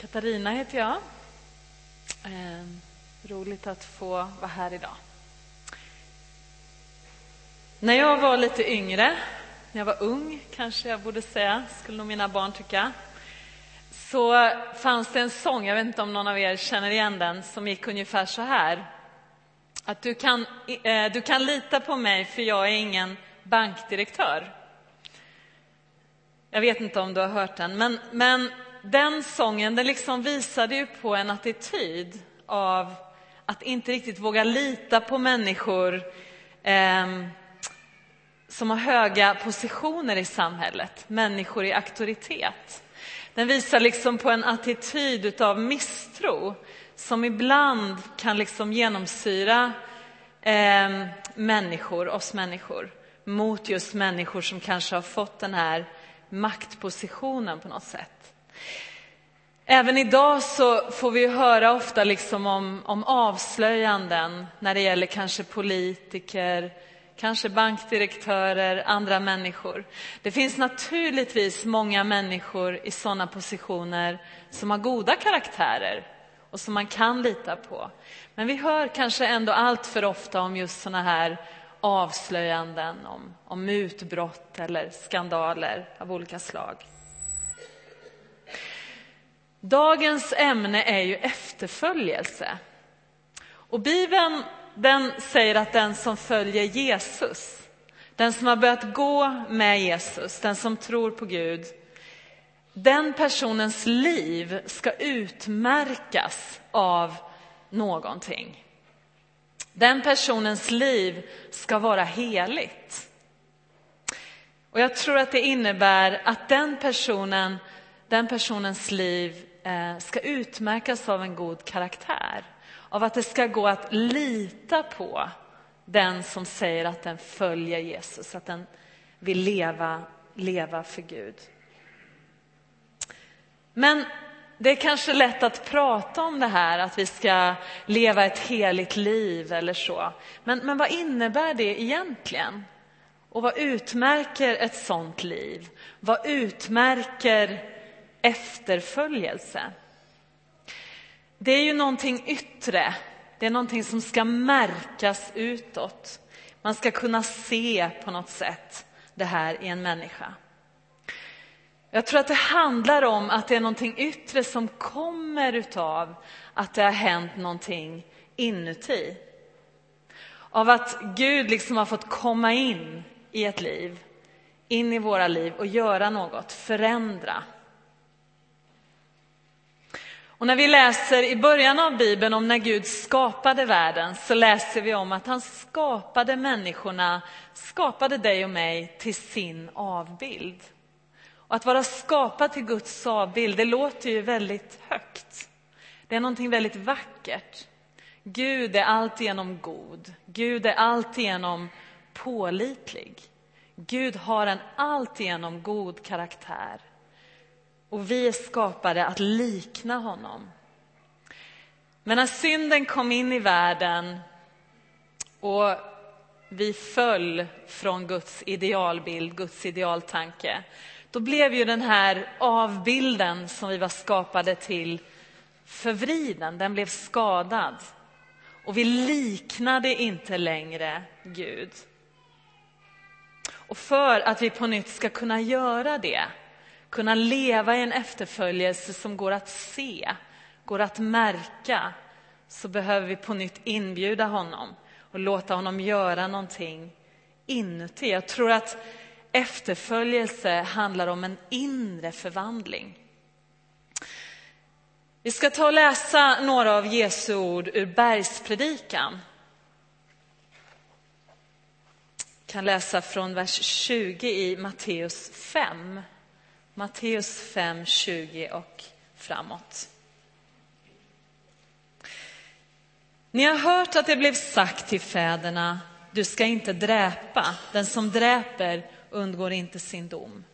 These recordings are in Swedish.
Katarina heter jag. Eh, roligt att få vara här idag. När jag var lite yngre, när jag var ung kanske jag borde säga, skulle nog mina barn tycka, så fanns det en sång, jag vet inte om någon av er känner igen den, som gick ungefär så här. Att du kan, eh, du kan lita på mig för jag är ingen bankdirektör. Jag vet inte om du har hört den, men, men den sången den liksom visade ju på en attityd av att inte riktigt våga lita på människor eh, som har höga positioner i samhället, människor i auktoritet. Den visar liksom på en attityd av misstro som ibland kan liksom genomsyra eh, människor, oss människor mot just människor som kanske har fått den här maktpositionen på något sätt. Även idag så får vi höra ofta liksom om, om avslöjanden när det gäller kanske politiker, kanske bankdirektörer, andra människor. Det finns naturligtvis många människor i sådana positioner som har goda karaktärer och som man kan lita på. Men vi hör kanske ändå allt för ofta om just sådana här avslöjanden om, om mutbrott eller skandaler av olika slag. Dagens ämne är ju efterföljelse. Och Bibeln den säger att den som följer Jesus, den som har börjat gå med Jesus, den som tror på Gud, den personens liv ska utmärkas av någonting. Den personens liv ska vara heligt. Och jag tror att det innebär att den personen, den personens liv Eh, ska utmärkas av en god karaktär. Av att det ska gå att lita på den som säger att den följer Jesus, att den vill leva, leva för Gud. Men det är kanske lätt att prata om det här, att vi ska leva ett heligt liv eller så. Men, men vad innebär det egentligen? Och vad utmärker ett sånt liv? Vad utmärker efterföljelse? Det är ju någonting yttre, det är någonting som ska märkas utåt. Man ska kunna se på något sätt det här i en människa. Jag tror att det handlar om att det är någonting yttre som kommer utav att det har hänt någonting inuti. Av att Gud liksom har fått komma in i ett liv, in i våra liv och göra något, förändra. Och när vi läser i början av Bibeln om när Gud skapade världen så läser vi om att han skapade människorna, skapade dig och mig till sin avbild. Och att vara skapad till Guds avbild, det låter ju väldigt högt. Det är någonting väldigt vackert. Gud är alltigenom god. Gud är alltigenom pålitlig. Gud har en alltigenom god karaktär. Och vi är skapade att likna honom. Men när synden kom in i världen och vi föll från Guds idealbild, Guds idealtanke, då blev ju den här avbilden som vi var skapade till förvriden, den blev skadad. Och vi liknade inte längre Gud. Och för att vi på nytt ska kunna göra det, kunna leva i en efterföljelse som går att se, går att märka, så behöver vi på nytt inbjuda honom och låta honom göra någonting inuti. Jag tror att efterföljelse handlar om en inre förvandling. Vi ska ta och läsa några av Jesu ord ur Bergspredikan. Vi kan läsa från vers 20 i Matteus 5. Matteus 5, 20 och framåt. Ni har hört att det blev sagt till fäderna, du ska inte dräpa, den som dräper undgår inte sin dom.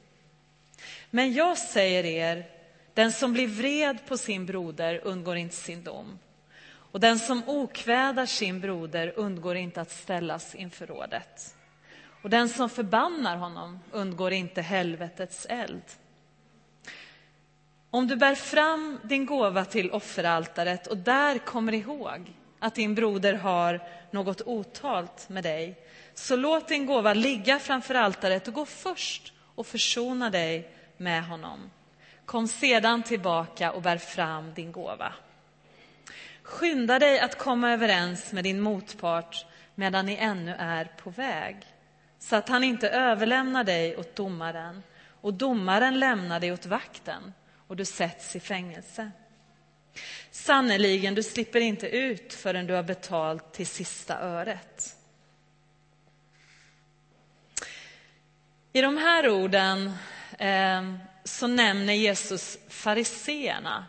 Men jag säger er, den som blir vred på sin broder undgår inte sin dom. Och den som okvädar sin broder undgår inte att ställas inför rådet. Och den som förbannar honom undgår inte helvetets eld. Om du bär fram din gåva till offeraltaret och där kommer ihåg att din broder har något otalt med dig, så låt din gåva ligga framför altaret och gå först och försona dig med honom. Kom sedan tillbaka och bär fram din gåva. Skynda dig att komma överens med din motpart medan ni ännu är på väg, så att han inte överlämnar dig åt domaren och domaren lämnar dig åt vakten och du sätts i fängelse. Sannerligen, du slipper inte ut förrän du har betalt till sista öret. I de här orden eh, så nämner Jesus fariseerna.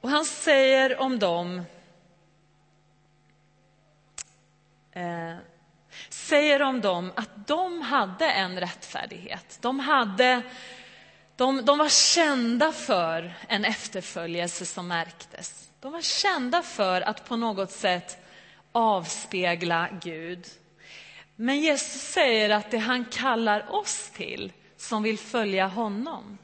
Och han säger om dem eh, säger om dem att de hade en rättfärdighet. De, hade, de, de var kända för en efterföljelse som märktes. De var kända för att på något sätt avspegla Gud. Men Jesus säger att det han kallar oss till, som vill följa honom,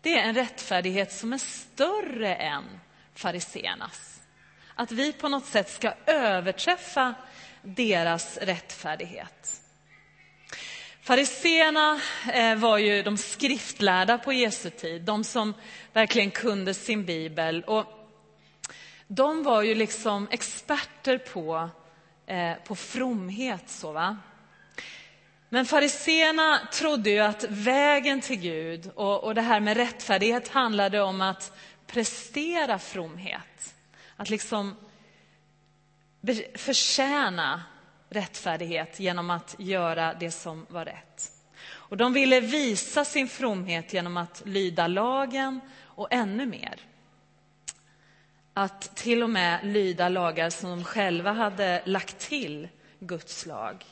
det är en rättfärdighet som är större än fariseernas. Att vi på något sätt ska överträffa deras rättfärdighet. Fariseerna eh, var ju de skriftlärda på Jesu tid, de som verkligen kunde sin bibel. Och de var ju liksom experter på, eh, på fromhet. Så va? Men fariseerna trodde ju att vägen till Gud och, och det här med rättfärdighet handlade om att prestera fromhet. Att liksom förtjäna rättfärdighet genom att göra det som var rätt. Och de ville visa sin fromhet genom att lyda lagen och ännu mer. Att till och med lyda lagar som de själva hade lagt till Guds lag.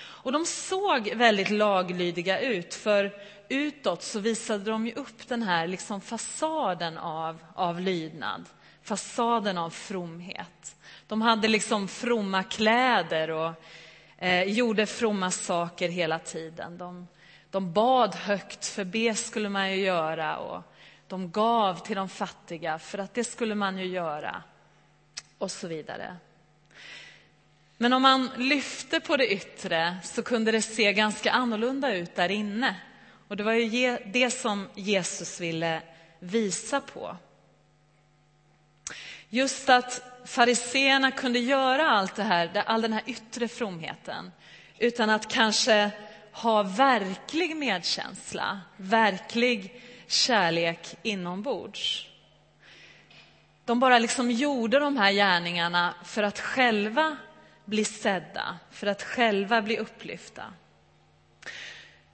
Och de såg väldigt laglydiga ut, för utåt så visade de ju upp den här liksom fasaden av, av lydnad, fasaden av fromhet. De hade liksom fromma kläder och eh, gjorde fromma saker hela tiden. De, de bad högt, för be skulle man ju göra. Och de gav till de fattiga, för att det skulle man ju göra. Och så vidare. Men om man lyfte på det yttre så kunde det se ganska annorlunda ut där inne. Och det var ju det som Jesus ville visa på. Just att fariseerna kunde göra allt det här, all den här yttre fromheten utan att kanske ha verklig medkänsla, verklig kärlek inombords. De bara liksom gjorde de här gärningarna för att själva bli sedda, för att själva bli upplyfta.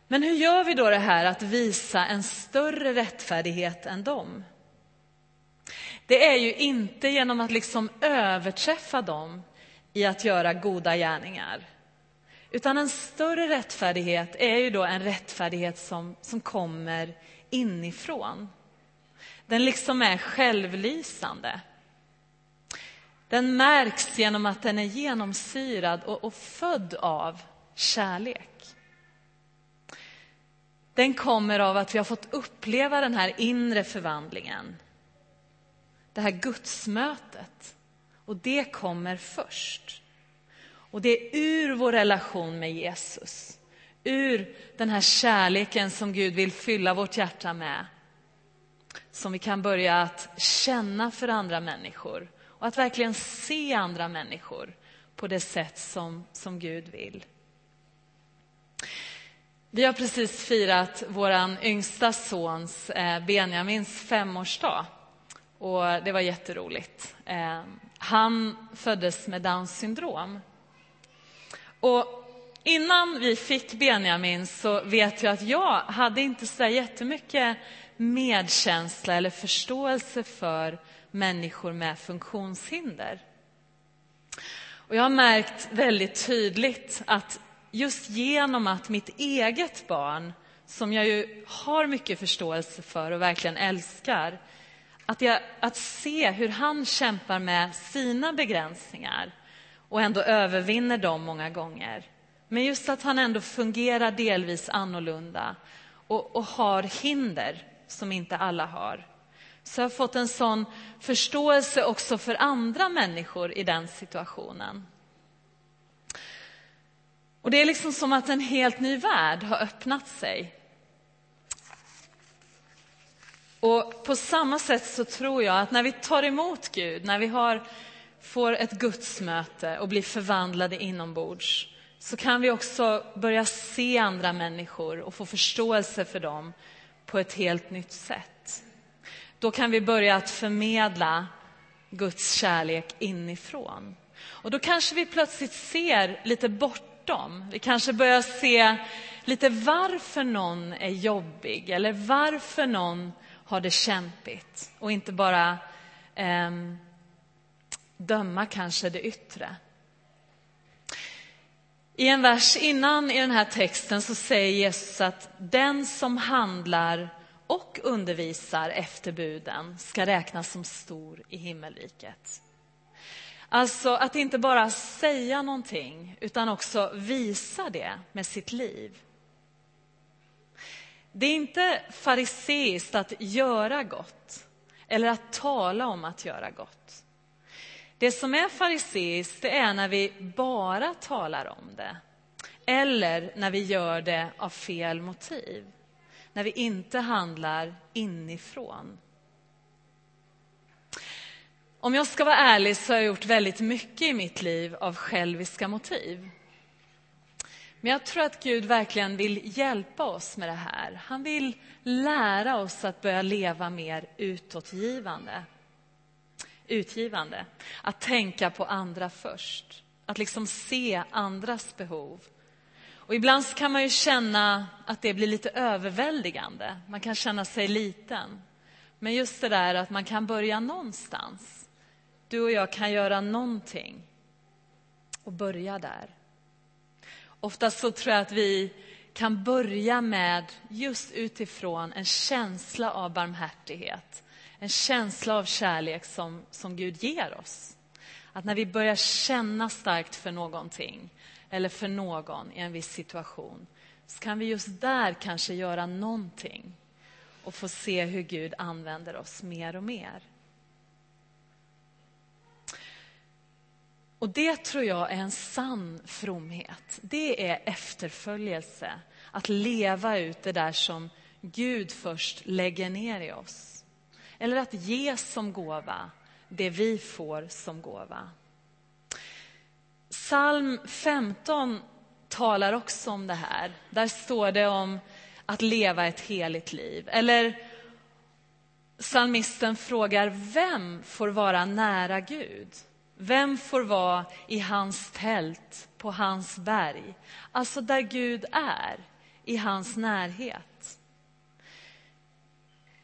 Men hur gör vi då det här att visa en större rättfärdighet än dem? Det är ju inte genom att liksom överträffa dem i att göra goda gärningar. Utan en större rättfärdighet är ju då en rättfärdighet som, som kommer inifrån. Den liksom är självlysande. Den märks genom att den är genomsyrad och, och född av kärlek. Den kommer av att vi har fått uppleva den här inre förvandlingen det här gudsmötet. Och det kommer först. Och det är ur vår relation med Jesus, ur den här kärleken som Gud vill fylla vårt hjärta med, som vi kan börja att känna för andra människor och att verkligen se andra människor på det sätt som, som Gud vill. Vi har precis firat vår yngsta sons, eh, Benjamins, femårsdag. Och det var jätteroligt. Ehm, han föddes med Downs syndrom. Och innan vi fick Benjamin så vet jag att jag hade inte så jättemycket medkänsla eller förståelse för människor med funktionshinder. Och jag har märkt väldigt tydligt att just genom att mitt eget barn, som jag ju har mycket förståelse för och verkligen älskar, att, jag, att se hur han kämpar med sina begränsningar och ändå övervinner dem många gånger. Men just att han ändå fungerar delvis annorlunda och, och har hinder som inte alla har. Så jag har fått en sån förståelse också för andra människor i den situationen. Och det är liksom som att en helt ny värld har öppnat sig. Och på samma sätt så tror jag att när vi tar emot Gud, när vi har, får ett gudsmöte och blir förvandlade inombords, så kan vi också börja se andra människor och få förståelse för dem på ett helt nytt sätt. Då kan vi börja att förmedla Guds kärlek inifrån. Och då kanske vi plötsligt ser lite bortom. Vi kanske börjar se lite varför någon är jobbig eller varför någon har det kämpigt och inte bara eh, döma kanske det yttre. I en vers innan i den här texten så säger Jesus att den som handlar och undervisar efter buden ska räknas som stor i himmelriket. Alltså att inte bara säga någonting utan också visa det med sitt liv. Det är inte fariseiskt att göra gott eller att tala om att göra gott. Det som är fariseiskt det är när vi bara talar om det eller när vi gör det av fel motiv. När vi inte handlar inifrån. Om jag ska vara ärlig så har jag gjort väldigt mycket i mitt liv av själviska motiv. Men jag tror att Gud verkligen vill hjälpa oss med det här. Han vill lära oss att börja leva mer utåtgivande. Utgivande. Att tänka på andra först. Att liksom se andras behov. Och ibland kan man ju känna att det blir lite överväldigande. Man kan känna sig liten. Men just det där att man kan börja någonstans. Du och jag kan göra någonting och börja där. Oftast så tror jag att vi kan börja med just utifrån en känsla av barmhärtighet. En känsla av kärlek som, som Gud ger oss. Att när vi börjar känna starkt för någonting eller för någon i en viss situation så kan vi just där kanske göra någonting och få se hur Gud använder oss mer och mer. Och det tror jag är en sann fromhet. Det är efterföljelse. Att leva ut det där som Gud först lägger ner i oss. Eller att ge som gåva det vi får som gåva. Psalm 15 talar också om det här. Där står det om att leva ett heligt liv. Eller psalmisten frågar, vem får vara nära Gud? Vem får vara i hans tält på hans berg? Alltså där Gud är, i hans närhet.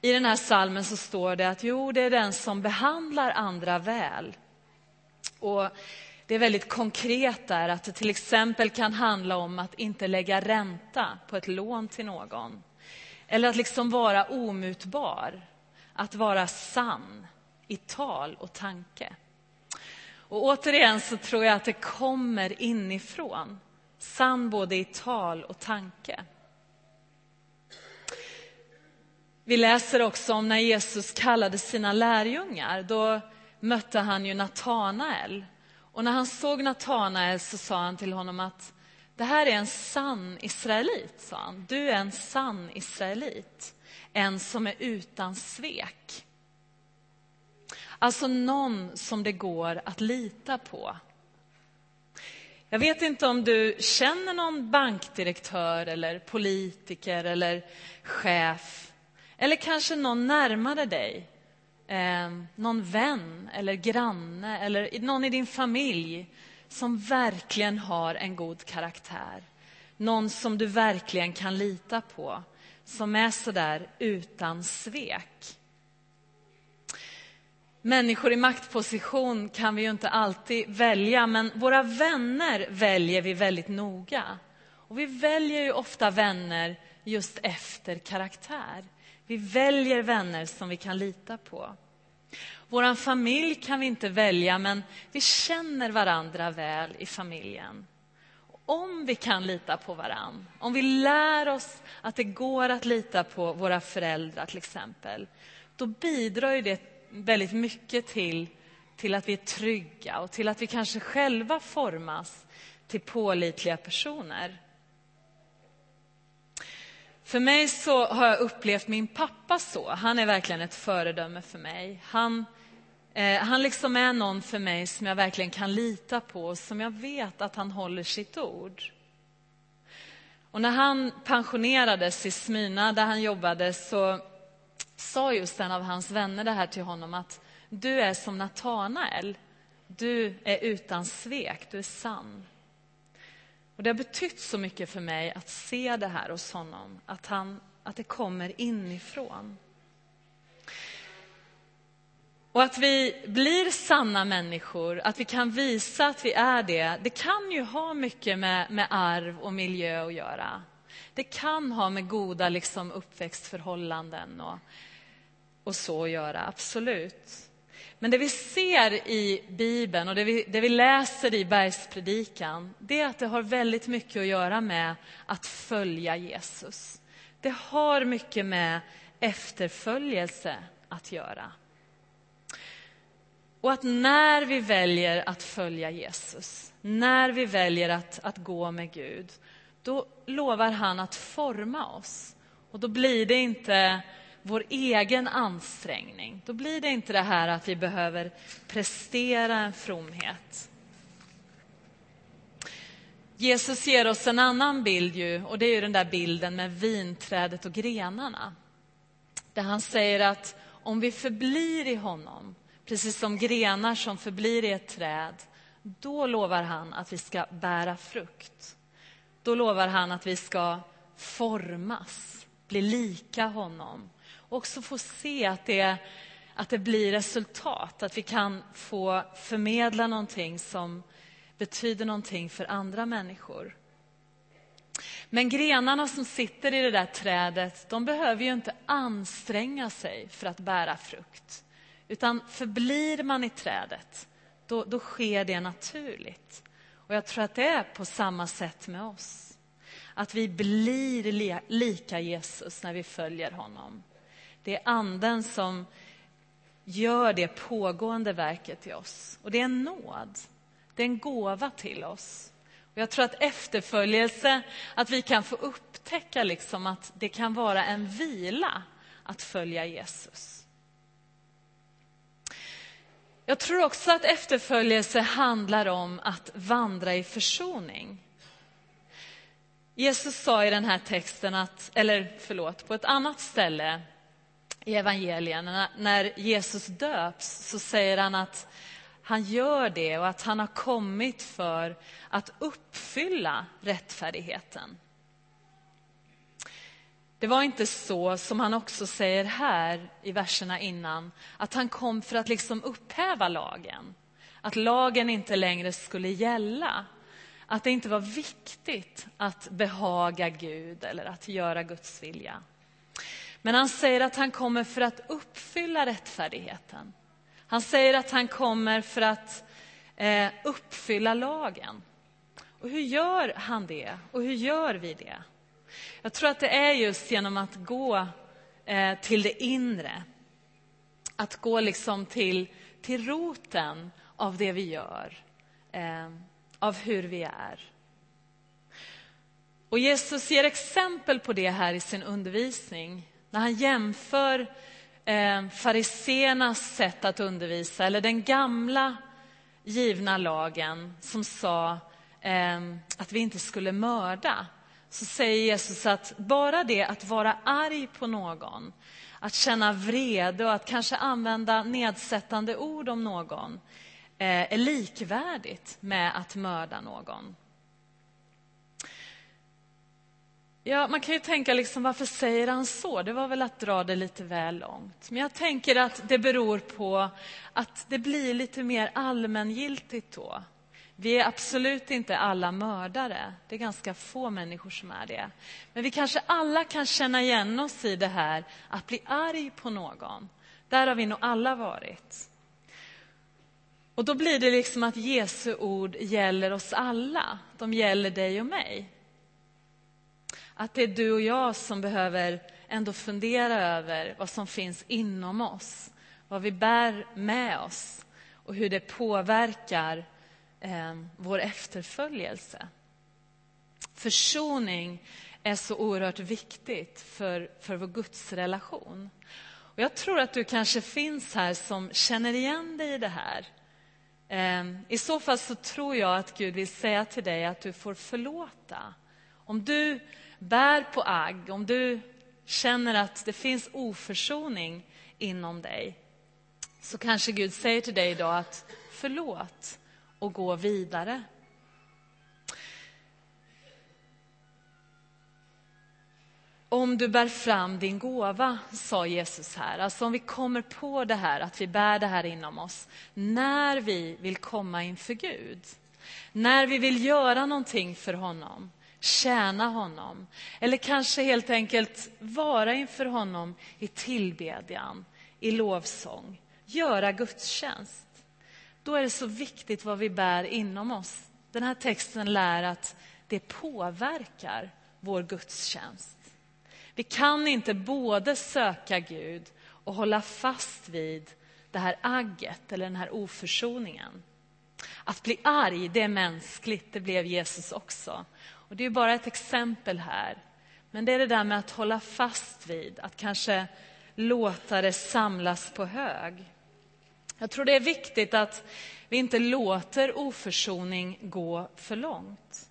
I den här salmen så står det att jo, det är den som behandlar andra väl. Och det är väldigt konkret där att det till exempel kan handla om att inte lägga ränta på ett lån till någon. Eller att liksom vara omutbar, att vara sann i tal och tanke. Och återigen så tror jag att det kommer inifrån. Sann både i tal och tanke. Vi läser också om när Jesus kallade sina lärjungar. Då mötte han ju Natanael. Och när han såg Natanael så sa han till honom att det här är en sann israelit, sa han. Du är en sann israelit, en som är utan svek. Alltså någon som det går att lita på. Jag vet inte om du känner någon bankdirektör eller politiker eller chef eller kanske någon närmare dig. Eh, någon vän eller granne eller någon i din familj som verkligen har en god karaktär. Någon som du verkligen kan lita på, som är så där utan svek. Människor i maktposition kan vi ju inte alltid välja, men våra vänner väljer vi väldigt noga. Och vi väljer ju ofta vänner just efter karaktär. Vi väljer vänner som vi kan lita på. Vår familj kan vi inte välja, men vi känner varandra väl i familjen. om vi kan lita på varann, om vi lär oss att det går att lita på våra föräldrar till exempel, då bidrar ju det väldigt mycket till, till att vi är trygga och till att vi kanske själva formas till pålitliga personer. För mig så har jag upplevt min pappa så. Han är verkligen ett föredöme för mig. Han, eh, han liksom är någon för mig som jag verkligen kan lita på och som jag vet att han håller sitt ord. Och när han pensionerades i Smyna, där han jobbade, så sa just en av hans vänner det här till honom att du är som Natanael. Du är utan svek, du är sann. Och det har betytt så mycket för mig att se det här hos honom, att, han, att det kommer inifrån. Och att vi blir sanna människor, att vi kan visa att vi är det, det kan ju ha mycket med, med arv och miljö att göra. Det kan ha med goda liksom, uppväxtförhållanden och, och så att göra, absolut. Men det vi ser i Bibeln och det vi, det vi läser i bergspredikan, det är att det har väldigt mycket att göra med att följa Jesus. Det har mycket med efterföljelse att göra. Och att när vi väljer att följa Jesus, när vi väljer att, att gå med Gud, då lovar han att forma oss. Och då blir det inte vår egen ansträngning. Då blir det inte det här att vi behöver prestera en fromhet. Jesus ger oss en annan bild ju, och det är ju den där bilden med vinträdet och grenarna. Där han säger att om vi förblir i honom, precis som grenar som förblir i ett träd, då lovar han att vi ska bära frukt. Då lovar han att vi ska formas, bli lika honom också få se att det, att det blir resultat, att vi kan få förmedla någonting som betyder någonting för andra människor. Men grenarna som sitter i det där trädet, de behöver ju inte anstränga sig för att bära frukt. Utan förblir man i trädet, då, då sker det naturligt. Och jag tror att det är på samma sätt med oss. Att vi blir lika Jesus när vi följer honom. Det är Anden som gör det pågående verket i oss. Och det är en nåd. Det är en gåva till oss. Och jag tror att efterföljelse, att vi kan få upptäcka liksom att det kan vara en vila att följa Jesus. Jag tror också att efterföljelse handlar om att vandra i försoning. Jesus sa i den här texten, att, eller förlåt, på ett annat ställe i evangelierna, när Jesus döps, så säger han att han gör det och att han har kommit för att uppfylla rättfärdigheten. Det var inte så, som han också säger här i verserna innan, att han kom för att liksom upphäva lagen. Att lagen inte längre skulle gälla. Att det inte var viktigt att behaga Gud eller att göra Guds vilja. Men han säger att han kommer för att uppfylla rättfärdigheten. Han säger att han kommer för att eh, uppfylla lagen. Och hur gör han det? Och hur gör vi det? Jag tror att det är just genom att gå eh, till det inre. Att gå liksom till, till roten av det vi gör, eh, av hur vi är. Och Jesus ger exempel på det här i sin undervisning när han jämför eh, fariseernas sätt att undervisa, eller den gamla givna lagen som sa eh, att vi inte skulle mörda, så säger Jesus att bara det att vara arg på någon, att känna vrede och att kanske använda nedsättande ord om någon eh, är likvärdigt med att mörda någon. Ja, man kan ju tänka liksom, varför säger han så? Det var väl att dra det lite väl långt. Men jag tänker att det beror på att det blir lite mer allmängiltigt då. Vi är absolut inte alla mördare. Det är ganska få människor som är det. Men vi kanske alla kan känna igen oss i det här att bli arg på någon. Där har vi nog alla varit. Och då blir det liksom att Jesu ord gäller oss alla. De gäller dig och mig. Att det är du och jag som behöver ändå fundera över vad som finns inom oss, vad vi bär med oss och hur det påverkar eh, vår efterföljelse. Försoning är så oerhört viktigt för, för vår gudsrelation. Och jag tror att du kanske finns här som känner igen dig i det här. Eh, I så fall så tror jag att Gud vill säga till dig att du får förlåta. Om du bär på agg, om du känner att det finns oförsoning inom dig, så kanske Gud säger till dig idag att förlåt och gå vidare. Om du bär fram din gåva, sa Jesus här. Alltså om vi kommer på det här, att vi bär det här inom oss. När vi vill komma inför Gud. När vi vill göra någonting för honom tjäna honom. Eller kanske helt enkelt vara inför honom i tillbedjan, i lovsång, göra gudstjänst. Då är det så viktigt vad vi bär inom oss. Den här texten lär att det påverkar vår gudstjänst. Vi kan inte både söka Gud och hålla fast vid det här agget eller den här oförsoningen. Att bli arg, det är mänskligt, det blev Jesus också. Och det är bara ett exempel här. Men det är det där med att hålla fast vid, att kanske låta det samlas på hög. Jag tror det är viktigt att vi inte låter oförsoning gå för långt.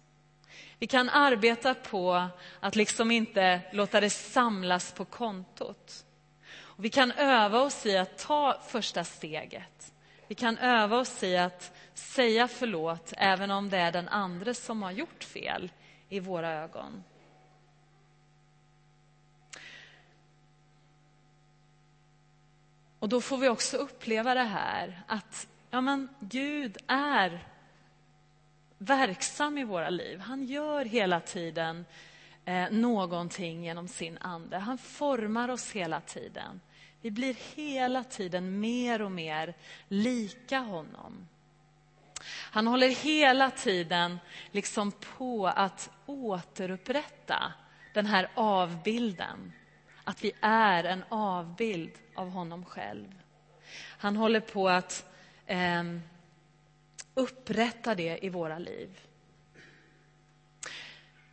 Vi kan arbeta på att liksom inte låta det samlas på kontot. Och vi kan öva oss i att ta första steget. Vi kan öva oss i att säga förlåt även om det är den andra som har gjort fel i våra ögon. Och då får vi också uppleva det här att ja, men Gud är verksam i våra liv. Han gör hela tiden eh, någonting genom sin ande. Han formar oss hela tiden. Vi blir hela tiden mer och mer lika honom. Han håller hela tiden liksom på att återupprätta den här avbilden. Att vi är en avbild av honom själv. Han håller på att eh, upprätta det i våra liv.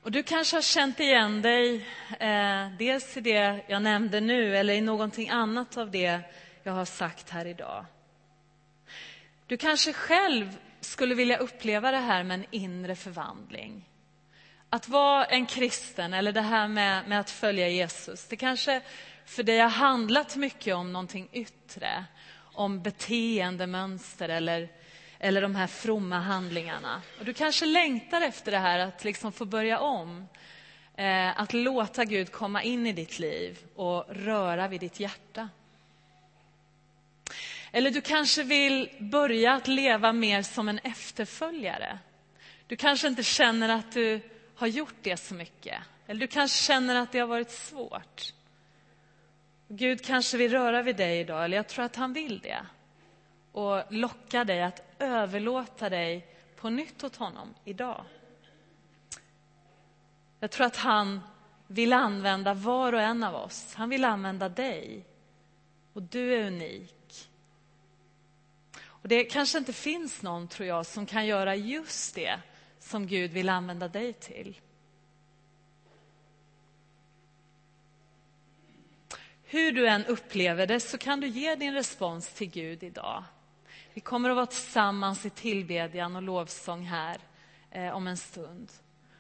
Och du kanske har känt igen dig eh, dels i det jag nämnde nu eller i någonting annat av det jag har sagt här idag. Du kanske själv skulle vilja uppleva det här med en inre förvandling. Att vara en kristen, eller det här med, med att följa Jesus, det kanske för dig har handlat mycket om någonting yttre, om beteendemönster eller, eller de här fromma handlingarna. Och du kanske längtar efter det här att liksom få börja om. Eh, att låta Gud komma in i ditt liv och röra vid ditt hjärta. Eller du kanske vill börja att leva mer som en efterföljare. Du kanske inte känner att du har gjort det så mycket. Eller du kanske känner att det har varit svårt. Gud kanske vill röra vid dig idag, eller jag tror att han vill det. Och locka dig att överlåta dig på nytt åt honom idag. Jag tror att han vill använda var och en av oss. Han vill använda dig. Och du är unik. Och det kanske inte finns någon, tror jag, som kan göra just det som Gud vill använda dig till. Hur du än upplever det så kan du ge din respons till Gud idag. Vi kommer att vara tillsammans i tillbedjan och lovsång här eh, om en stund.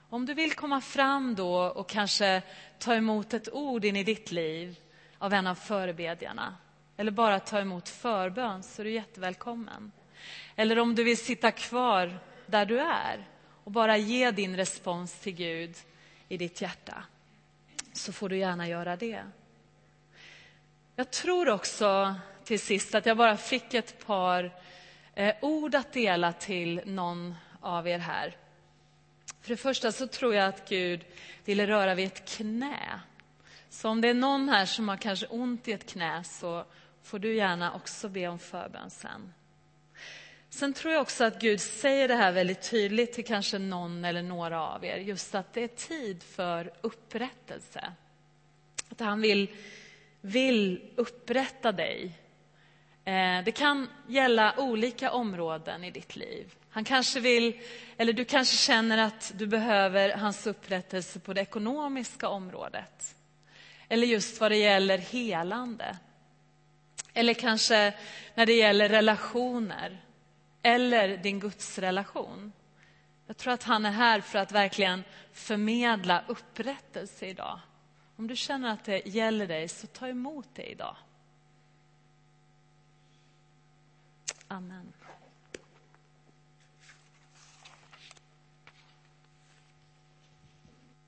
Om du vill komma fram då och kanske ta emot ett ord in i ditt liv av en av förebedjarna eller bara ta emot förbön så är du jättevälkommen. Eller om du vill sitta kvar där du är och bara ge din respons till Gud i ditt hjärta så får du gärna göra det. Jag tror också till sist att jag bara fick ett par eh, ord att dela till någon av er här. För det första så tror jag att Gud ville röra vid ett knä. Så om det är någon här som har kanske ont i ett knä så får du gärna också be om förbön sen. Sen tror jag också att Gud säger det här väldigt tydligt till kanske någon eller några av er, just att det är tid för upprättelse. Att han vill, vill upprätta dig. Eh, det kan gälla olika områden i ditt liv. Han kanske vill, eller du kanske känner att du behöver hans upprättelse på det ekonomiska området. Eller just vad det gäller helande. Eller kanske när det gäller relationer eller din gudsrelation. Jag tror att han är här för att verkligen förmedla upprättelse idag. Om du känner att det gäller dig, så ta emot det idag. Amen.